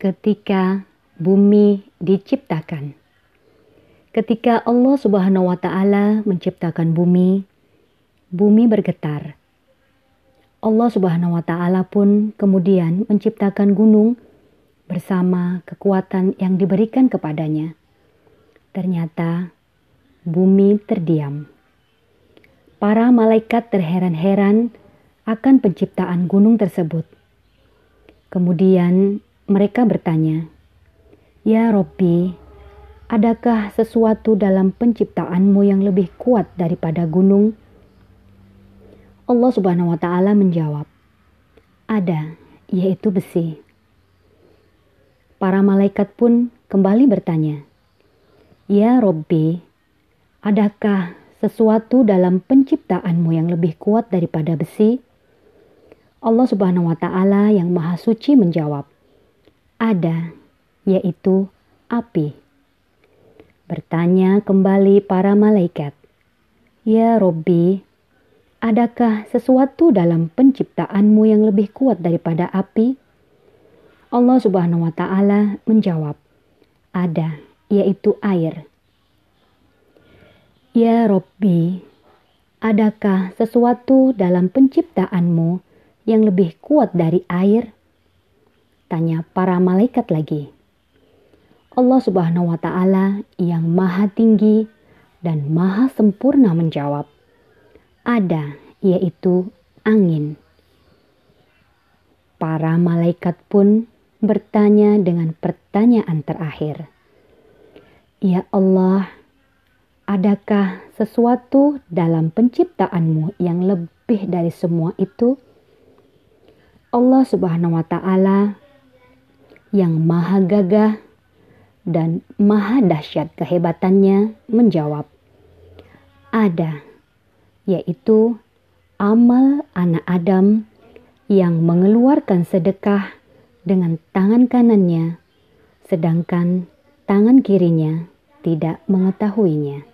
ketika bumi diciptakan. Ketika Allah Subhanahu wa taala menciptakan bumi, bumi bergetar. Allah Subhanahu wa taala pun kemudian menciptakan gunung bersama kekuatan yang diberikan kepadanya. Ternyata bumi terdiam. Para malaikat terheran-heran akan penciptaan gunung tersebut. Kemudian mereka bertanya, Ya Robbi, adakah sesuatu dalam penciptaanmu yang lebih kuat daripada gunung? Allah Subhanahu wa Ta'ala menjawab, "Ada, yaitu besi." Para malaikat pun kembali bertanya, "Ya Robbi, adakah sesuatu dalam penciptaanmu yang lebih kuat daripada besi?" Allah Subhanahu wa Ta'ala yang Maha Suci menjawab, "Ada, yaitu api. Bertanya kembali para malaikat, Ya Robbi, adakah sesuatu dalam penciptaanmu yang lebih kuat daripada api? Allah subhanahu wa ta'ala menjawab, Ada, yaitu air. Ya Robbi, adakah sesuatu dalam penciptaanmu yang lebih kuat dari air? Tanya para malaikat lagi. Allah Subhanahu wa Ta'ala yang Maha Tinggi dan Maha Sempurna menjawab, "Ada, yaitu angin." Para malaikat pun bertanya dengan pertanyaan terakhir, "Ya Allah, adakah sesuatu dalam penciptaanmu yang lebih dari semua itu?" Allah Subhanahu wa Ta'ala yang Maha Gagah dan maha dahsyat kehebatannya menjawab, Ada, yaitu amal anak Adam yang mengeluarkan sedekah dengan tangan kanannya, sedangkan tangan kirinya tidak mengetahuinya.